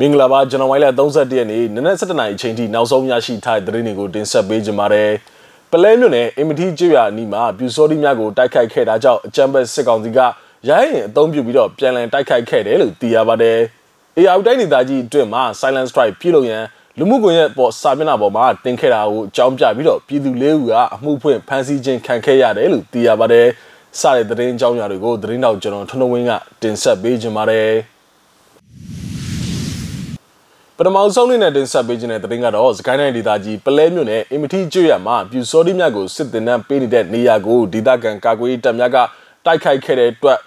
မင်္ဂလာပါကျွန်တော်ဝိုင်းလက်31ရက်နေ့နနက်7:00နာရီအချိန်ထိနောက်ဆုံးရရှိထားတဲ့သတင်းတွေကိုတင်ဆက်ပေးကြပါမယ်။ပလဲမြို့နယ်အင်မတီကျွရအနီးမှာပြူစောတိများကိုတိုက်ခိုက်ခဲ့တာကြောင့်အကြမ်းဖက်စစ်ကောင်စီကရိုင်းရင်အုံပြုပြီးတော့ပြန်လည်တိုက်ခိုက်ခဲ့တယ်လို့သိရပါတယ်။ AR တိုင်းဒေသကြီးအတွင်းမှာ Silent Strike ပြုလုပ်ရန်လူမှုကွန်ရက်ပေါ်စာမျက်နှာပေါ်မှာတင်ခဲ့တာကိုအကြောင်းပြပြီးတော့ပြည်သူလေးဦးကအမှုဖွင့်ဖမ်းဆီးခြင်းခံခဲ့ရတယ်လို့သိရပါတယ်။စတဲ့သတင်းအကြောင်းအရာတွေကိုသတင်းတောက်ကျွန်တော်ထွန်းထွန်းဝင်းကတင်ဆက်ပေးကြပါမယ်။ ပထမဆုံးနေ့နဲ့တင်ဆက်ပေးခြင်းတဲ့တင်ကတော့စကိုင်းတိုင်းဒေသကြီးပလဲမြို့နယ်အင်မတီကျွရမှာပြူစောတိမြတ်ကိုစစ်တင်နှံပေးနေတဲ့နေရာကိုဒေသခံကာကွယ်တပ်များကတိုက်ခိုက်ခဲ့တဲ့အတွက်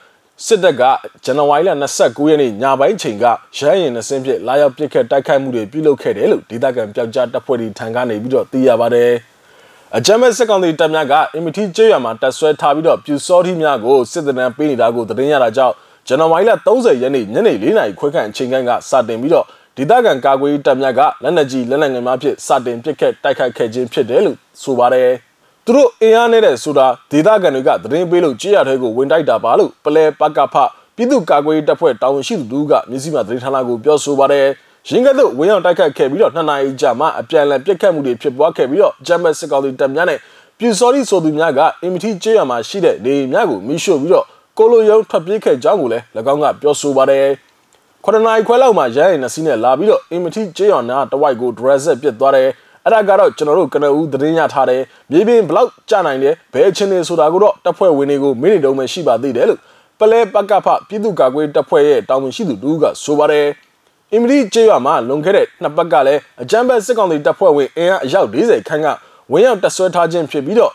စစ်တပ်ကဇန်နဝါရီလ29ရက်နေ့ညပိုင်းချိန်ကရဟရင်နှစင်းပြစ်လာရောက်ပစ်ခတ်တိုက်ခိုက်မှုတွေပြုလုပ်ခဲ့တယ်လို့ဒေသခံပျောက်ကြားတပ်ဖွဲ့တွေထံကနေပြီးတော့သိရပါတယ်။အကြမ်းဖက်စစ်ကောင်စီတပ်များကအင်မတီကျွရမှာတပ်ဆွဲထားပြီးတော့ပြူစောတိမြတ်ကိုစစ်တင်နှံပေးနေတာကိုသတင်းရတာကြောင့်ဇန်နဝါရီလ30ရက်နေ့ညနေ4:00နာရီခွဲခန့်အချိန်ကစတင်ပြီးတော့ ဒေသခံကာကွယ်ရေးတပ်များကလက်နက်ကြီးလက်နက်ငယ်များဖြင့်စတင်ပစ်ခတ်တိုက်ခိုက်ခဲ့ခြင်းဖြစ်တယ်လို့ဆိုပါတယ်။သူတို့အင်အားနေတဲ့ဆိုတာဒေသခံတွေကသတင်းပေးလို့ကြေးရထဲကိုဝင်တိုက်တာပါလို့ပလဲပကဖပြည်သူ့ကာကွယ်ရေးတပ်ဖွဲ့တာဝန်ရှိသူတို့ကမြစည်းမသတင်းဌာနကိုပြောဆိုပါတယ်။ရင်းကတို့ဝင်းအောင်တိုက်ခတ်ခဲ့ပြီးတော့နှစ်နာရီကြာမှအပြန်အလှန်ပစ်ခတ်မှုတွေဖြစ်ပွားခဲ့ပြီးတော့ဂျမတ်စစ်ကောင်စီတပ်များနဲ့ပြူစော်ရီဆိုသူများကအင်မတီကျေးရမှာရှိတဲ့နေများကိုမိရှို့ပြီးတော့ကိုလိုယုံထွက်ပြေးခဲ့ကြောင်းကိုလည်း၎င်းကပြောဆိုပါတယ်။ 9နာရီခွဲလောက်မှရရင်နစီနဲ့လာပြီးတော့အင်မတီကျေးရွာနာတဝိုက်ကိုဒရက်ဆက်ပစ်သွားတယ်အဲ့ဒါကတော့ကျွန်တော်တို့ကနဦးသတင်းရထားတယ်မြေပြင်ဘလောက်ကြနိုင်လဲဘယ်ချင်းနေဆိုတာကိုတော့တပ်ဖွဲ့ဝင်တွေကိုမိနစ်တုံးပဲရှိပါသေးတယ်လို့ပလဲပကဖပြည်သူ့ကာကွယ်တပ်ဖွဲ့ရဲ့တာဝန်ရှိသူတူကဆိုပါတယ်အင်မတီကျေးရွာမှာလွန်ခဲ့တဲ့နှစ်ပတ်ကလည်းအကြမ်းဖက်စစ်ကောင်စီတပ်ဖွဲ့ဝင်အင်အားအယောက်40ခန့်ကဝင်ရောက်တပ်ဆွဲထားခြင်းဖြစ်ပြီးတော့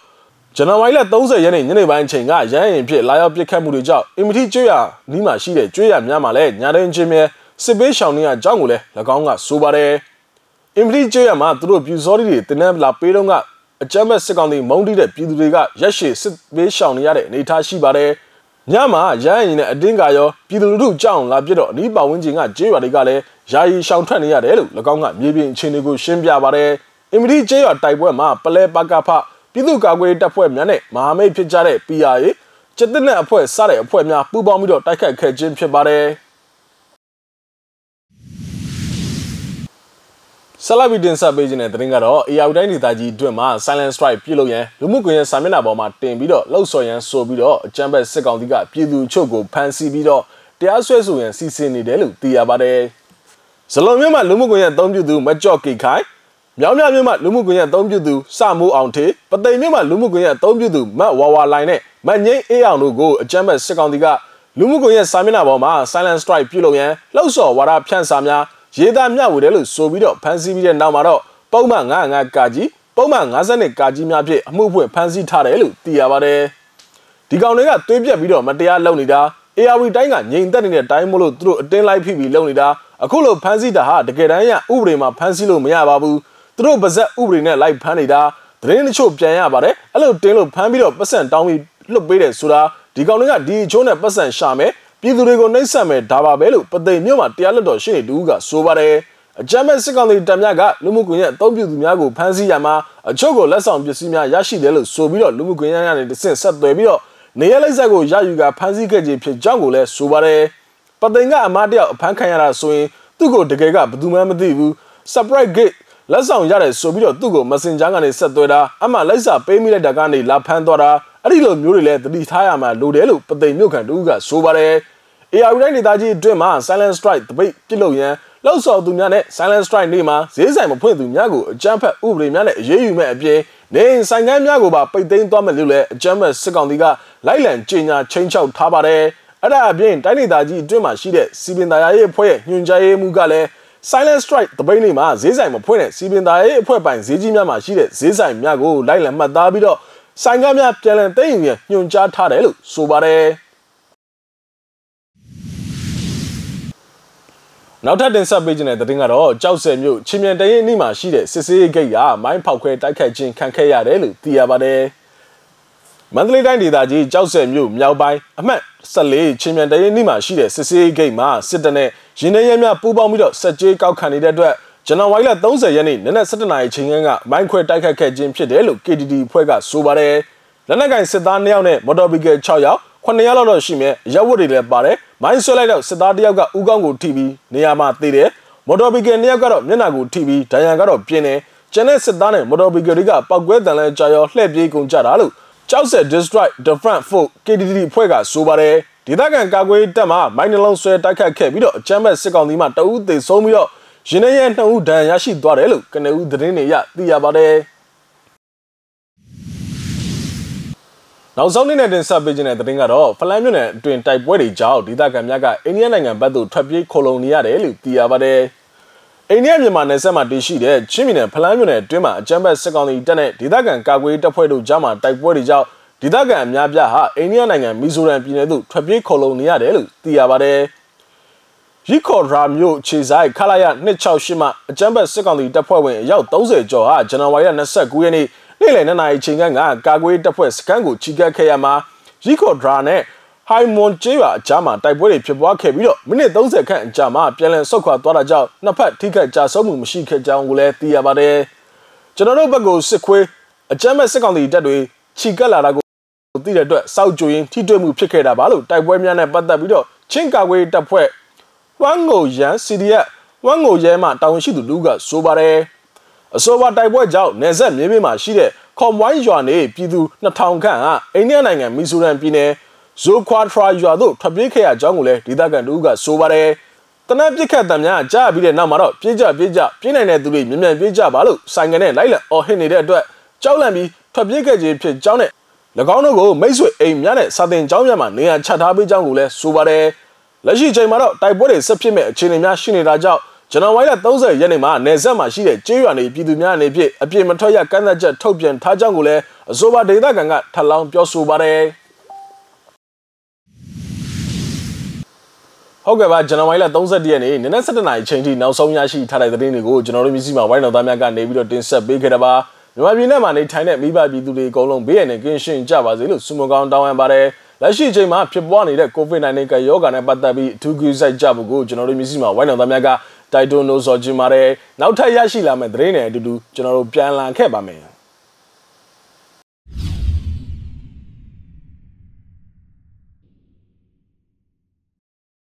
ဇန်နဝါရီလ30ရက်နေ့ညနေပိုင်းချိန်ကရဟရင်ဖြစ်လာရောက်ပစ်ခတ်မှုတွေကြောင့်အင်မတီကျွေးရနီးမှာရှိတဲ့ကျွေးရများမှာလည်းညာတိုင်းချင်းမြဲစစ်ပေးရှောင်နေရအကြောင်းကိုလည်း၎င်းကဆိုပါတယ်အင်မတီကျွေးရမှာသူတို့ပြူစောတွေတင်းနှံလာပေးတော့ကအကြမ်းမဲ့စစ်ကောင်တွေမုန်းတီးတဲ့ပြည်သူတွေကရက်ရှည်စစ်ပေးရှောင်နေရတဲ့အနေအထားရှိပါတယ်ညမှာရဟရင်နဲ့အတင်းကရောပြည်သူလူထုကြောက်လာပြတော့အနီးပါဝန်းကျင်ကကျေးရွာတွေကလည်းယာယီရှောင်ထွက်နေရတယ်လို့၎င်းကမြေပြင်အခြေအနေကိုရှင်းပြပါတယ်အင်မတီကျေးရွာတိုက်ပွဲမှာပလဲပကဖ ပြည်သူ့ကာကွယ်ရေးတပ်ဖွဲ့များနဲ့မဟာမိတ်ဖြစ်ကြတဲ့ PRA စစ်တပ်နဲ့အဖွဲ့စတဲ့အဖွဲ့များပူးပေါင်းပြီးတော့တိုက်ခိုက်ခဲ့ခြင်းဖြစ်ပါတယ်ဆလာဗီတင်ဆက်ပေးခြင်းတဲ့တင်ကတော့ AR တိုင်းဒေသကြီးအတွင်းမှာ Silent Strike ပြုလုပ်ရန်လူမှုကွန်ရက်စာမျက်နှာပေါ်မှာတင်ပြီးတော့လှုပ်ဆော်ရန်ဆိုပြီးတော့အကြမ်းဖက်စစ်ကောင်စီကပြည်သူချုပ်ကိုဖမ်းဆီးပြီးတော့တရားစွဲဆိုရန်စီစဉ်နေတယ်လို့သိရပါတယ်။ဇလုံမြို့မှာလူမှုကွန်ရက်အသုံးပြုသူမကြော့ကိခိုင် မြောင်းမြမြို့မှာလူမှုကွန်ရက်အသုံးပြုသူစမိုးအောင်ထေပသိမ်မြို့မှာလူမှုကွန်ရက်အသုံးပြုသူမတ်ဝါဝါလိုင်နဲ့မတ်ငိမ့်အေးအောင်တို့ကိုအကြမ်းဖက်စစ်ကောင်စီကလူမှုကွန်ရက်စာမျက်နှာပေါ်မှာ Silent Strike ပြုလုပ်ရန်လှုပ်ဆော်ဝါဒဖြန့်စာများရေးသားမျှဝေတယ်လို့ဆိုပြီးတော့ဖမ်းဆီးပြီးတဲ့နောက်မှာတော့ပုံမှန်95ကာကြီးပုံမှန်52ကာကြီးများဖြင့်အမှုဖွင့်ဖမ်းဆီးထားတယ်လို့သိရပါတယ်ဒီကောင်တွေကသွေးပြက်ပြီးတော့မတရားလုပ်နေတာ ARV တိုင်းကငြိမ်သက်နေတဲ့တိုင်းမို့လို့သူတို့အတင်းလိုက်ဖိပြီးလုပ်နေတာအခုလိုဖမ်းဆီးတာဟာတကယ်တမ်းရဥပဒေမှာဖမ်းဆီးလို့မရပါဘူး သူတို့ပါဇက်ဥပဒေနဲ့လိုက်ဖမ်းနေတာသတင်းတချို့ပြန်ရပါတယ်အဲ့လိုတင်းလို့ဖမ်းပြီးတော့ပတ်စံတောင်းပြီးလွတ်ပေးတယ်ဆိုတာဒီကောင်တွေကဒီအချိုးနဲ့ပတ်စံရှာမယ်ပြည်သူတွေကိုနှိပ်စက်မယ်ဒါပါပဲလို့ပသိမ်မြို့မှာတရားလွတ်တော်ရှင်းနေတူကဆိုပါတယ်အကြမ်းမဲ့စစ်ကောင်စီတပ်များကလူမှုကွန်ရက်အသုံးပြုသူများကိုဖမ်းဆီးရမှာအချို့ကိုလက်ဆောင်ပစ္စည်းများရရှိတယ်လို့ဆိုပြီးတော့လူမှုကွန်ရက်ကနေတစ်ဆင့်ဆက်သွယ်ပြီးတော့နေရလိုက်ဆက်ကိုရယူကဖမ်းဆီးခဲ့ခြင်းဖြစ်ကြောင်းကိုလည်းဆိုပါတယ်ပသိမ်ကအမတယောက်အဖမ်းခံရတာဆိုရင်သူ့ကိုတကယ်ကဘယ်သူမှမသိဘူး surprise gate လက်ဆောင်ရတယ်ဆိုပြီးတော့သူ့ကို messenger ကနေဆက်သွဲတာအမှလိုက်စာပေးမိလိုက်တာကနေလာဖမ်းသွားတာအဲ့ဒီလိုမျိုးတွေလည်းတတိထားရမှာလိုတယ်လို့ပသိမ်မြို့ခံတူကဆိုပါတယ် AR တိုင်းဒေသကြီးအတွင်းမှာ Silent Strike တပိတ်ပြစ်လို့ရန်လောက်ဆော်သူများနဲ့ Silent Strike နေ့မှာဈေးဆိုင်မဖွင့်သူများကိုအကြမ်းဖက်ဥပဒေများနဲ့အရေးယူမဲ့အပြင်နေဆိုင်ကမ်းများကိုပါပိတ်သိမ်းသွားမယ်လို့လည်းအကြမ်းဖက်စစ်ကောင်စီကလိုက်လံကြေညာချင်းချောက်ထားပါတယ်အဲ့ဒါအပြင်တိုင်းဒေသကြီးအတွင်းမှာရှိတဲ့စီပင်သားရေးအဖွဲ့ရဲ့ညွှန်ကြားရေးမှူးကလည်း Silent Strike တပိတ်နေ့မှာဈေးဆိုင်မဖွင့်တဲ့စီပင်သားရေးအဖွဲ့ပိုင်ဈေးကြီးများမှာရှိတဲ့ဈေးဆိုင်များကိုလိုက်လံမှတ်သားပြီးတော့ဆိုင်ကမ်းများပြန်လည်သိမ်းယူရန်ညွှန်ကြားထားတယ်လို့ဆိုပါတယ်နောက်ထပ်တင်ဆက်ပေးခြင်းတဲ့တင်ကတော့ကြောက်စဲမြို့ချင်းမြန်တရင်အနီးမှာရှိတဲ့စစ်စေးဂိတ်ကမိုင်းဖောက်ခွဲတိုက်ခိုက်ခြင်းခံခဲ့ရတယ်လို့သိရပါတယ်။မန္တလေးတိုင်းဒေသကြီးကြောက်စဲမြို့မြောက်ပိုင်းအမှတ်14ချင်းမြန်တရင်အနီးမှာရှိတဲ့စစ်စေးဂိတ်မှာစစ်တပ်နဲ့ ရင်းနှီးရဲများပူးပေါင်းပြီးတော့စက်ကြေးကောက်ခံနေတဲ့အတွက်ဇန်နဝါရီလ30ရက်နေ့နနက်7:00နာရီချိန်ကမိုင်းခွဲတိုက်ခိုက်ခဲ့ခြင်းဖြစ်တယ်လို့ KTT ဖွဲ့ကဆိုပါတယ်။လက်နက်ကင်စစ်သား2ယောက်နဲ့မော်တော်ဘီကယ်6ယောက်9ရက်လောက်တော့ရှိမယ်ရက်ဝတ်တွေလည်းပါတယ်မိုင်းဆွဲလိုက်တော့စစ်သားတယောက်ကဥကောင်းကိုထိပြီးနေရာမှာသေတယ်မော်တော်ဘီကယ်နှစ်ယောက်ကတော့မျက်နှာကိုထိပြီးဒဏ်ရာကတော့ပြင်းနေကျန်တဲ့စစ်သားနဲ့မော်တော်ဘီကယ်တွေကပောက်ကွဲတန်လဲကြာရောလှည့်ပြေးကုန်ကြတာလို့ကြောက်ဆက် District Defense Force KDD ဖွဲ့ကဆိုပါတယ် ဒေသခံကာကွယ်တပ်မှမိုင်းနှလုံးဆွဲတိုက်ခတ်ခဲ့ပြီးတော့အကြမ်းဖက်စစ်ကောင်စီမှတအူးသေဆုံးပြီးတော့ရင်းနှရဲနှစ်ဦးဒဏ်ရာရရှိသွားတယ်လို့ကနဦးသတင်းတွေရသိရပါတယ်နောက်ဆုံးနေ့နဲ့တင်ဆက်ပေးခြင်းတဲ့သတင်းကတော့ဖလန်းမြို့နယ်အတွင်တိုက်ပွဲတွေကြောင့်ဒေသခံများကအိန္ဒိယနိုင်ငံဘက်သို့ထွက်ပြေးခိုလုံနေရတယ်လို့သိရပါတယ်။အိန္ဒိယမြန်မာနယ်စပ်မှာတည်ရှိတဲ့ချင်းပြည်နယ်ဖလန်းမြို့နယ်အတွင်းမှာအကြမ်းဖက်စစ်ကောင်စီတပ်နဲ့ဒေသခံကာကွယ်တပ်ဖွဲ့တို့ကြားမှာတိုက်ပွဲတွေကြောင့် ဒေသခံအများပြားဟာအိန္ဒိယနိုင်ငံမီဇိုရမ်ပြည်နယ်သို့ထွက်ပြေးခိုလုံနေရတယ်လို့သိရပါတယ်။ရီခေါ်ရာမြို့ခြေဆိုင်ခလာရ268မှာအကြမ်းဖက်စစ်ကောင်စီတပ်ဖွဲ့ဝင်အယောက်30ကျော်ဟာဇန်နဝါရီလ29ရက်နေ့နေ့လယ်2နာရီချိန်ကကာကွယ်တပ်ဖွဲ့စခန်းကိုချီကပ်ခဲ့ရမှာရီခေါ်ဒရာနဲ့ဟိုင်မွန်ကျေးရွာအကြားမှာတိုက်ပွဲတွေဖြစ်ပွားခဲ့ပြီးတော့မိနစ်30ခန့်အကြာမှာပြန်လည်ဆုတ်ခွာသွားတာကြောင့်နှစ်ဖက်ထိခိုက်ကြဆုံးမှုမရှိခဲ့ကြောင်းကိုလည်းသိရပါတယ်ကျွန်တော်တို့ဘက်ကစစ်ခွေးအကြမ်းမဲ့စစ်ကောင်စီတပ်တွေချီကပ်လာတာကို သိတဲ့အတွက်စောက်ကြိုရင်ထိတွေ့မှုဖြစ်ခဲ့တာပါလို့တိုက်ပွဲများနဲ့ပတ်သက်ပြီးတော့ချင်းကာကွယ်တပ်ဖွဲ့ဝမ်ငိုရန် CDF ဝမ်ငိုရဲမှတာဝန်ရှိသူလူကဆိုပါတယ်အဆိုပါတိုက်ပွဲကြောင့်နေဆက်မြေပြင်မှာရှိတဲ့ခွန်ဝိုင်းရွာနေပြည်သူ2000ခန့်ဟာအိန္ဒိယနိုင်ငံမီဇိုရမ်ပြည်နယ်ဇိုခွာထရာရွာသို့ထွက်ပြေးခဲ့ရကြောင်းကိုလည်းဒေသခံတို့ကဆိုပါတယ်တနက်ပြစ်ခတ်တံများကြားပြီးတဲ့နောက်မှာတော့ပြေးကြပြေးကြပြေးနိုင်တဲ့သူတွေမြန်မြန်ပြေးကြပါလို့ဆိုင်ကနေလိုက်လံအော်ဟစ်နေတဲ့အတွက်ကြောက်လန့်ပြီးထွက်ပြေးခဲ့ခြင်းဖြစ်ကြောင်းနဲ့ င်းတို့ကိုမိတ်ဆွေအိမ်များနဲ့စာတင်ကျောင်းများမှာနေရာချထားပေးကြောင်းကိုလည်းဆိုပါတယ်။လက်ရှိချိန်မှာတော့တိုက်ပွဲတွေဆက်ဖြစ်မဲ့အခြေအနေများရှိနေတာကြောင့်ဇန်နဝါရီလ30ရက်နေ့မှာနယ်စပ်မှာရှိတဲ့ကျေးရွာနေပြည်သူများအနေဖြင့်အပြစ်မထွက်ရကန့်သတ်ချက်ထုတ်ပြန်ထားကြောင်းကိုလည်းအဆိုပါဒေသခံကထပ်လောင်းပြောဆိုပါတယ်ဟုတ်ကဲ့ပါဇန်နဝါရီလ31ရက်နေ့နနက်7:00နာရီချိန်ထိနောက်ဆုံးရရှိထားတဲ့သတင်းတွေကိုကျွန်တော်တို့မျိုးစီမှာဝိုင်းတော်သားများကနေပြီးတော့တင်ဆက်ပေးခဲ့တာပါ မြန်မာပြည်နဲ့မှာနေထိုင်တဲ့မိဘပြည်သူတွေအကုန်လုံးဘေးရန်နဲ့ကင်းရှင်းကြပါစေလို့ဆုမကောင်းတောင်းအပ်ပါတယ်လက်ရှိအချိန်မှာဖြစ်ပွားနေတဲ့ COVID-19 ကရောဂါနဲ့ပတ်သက်ပြီးအထူးကူးစိုက်ကြဖို့ကိုကျွန်တော်တို့မျိုးစီမှာဝိုင်းတော်သားများကတိုက်တွန်းလို့ဆိုကြပါတယ်နောက်ထပ်ရရှိလာမယ့်သတင်းတွေအတူတူကျွန်တော်တို့ပြန်လာခဲ့ပါမယ်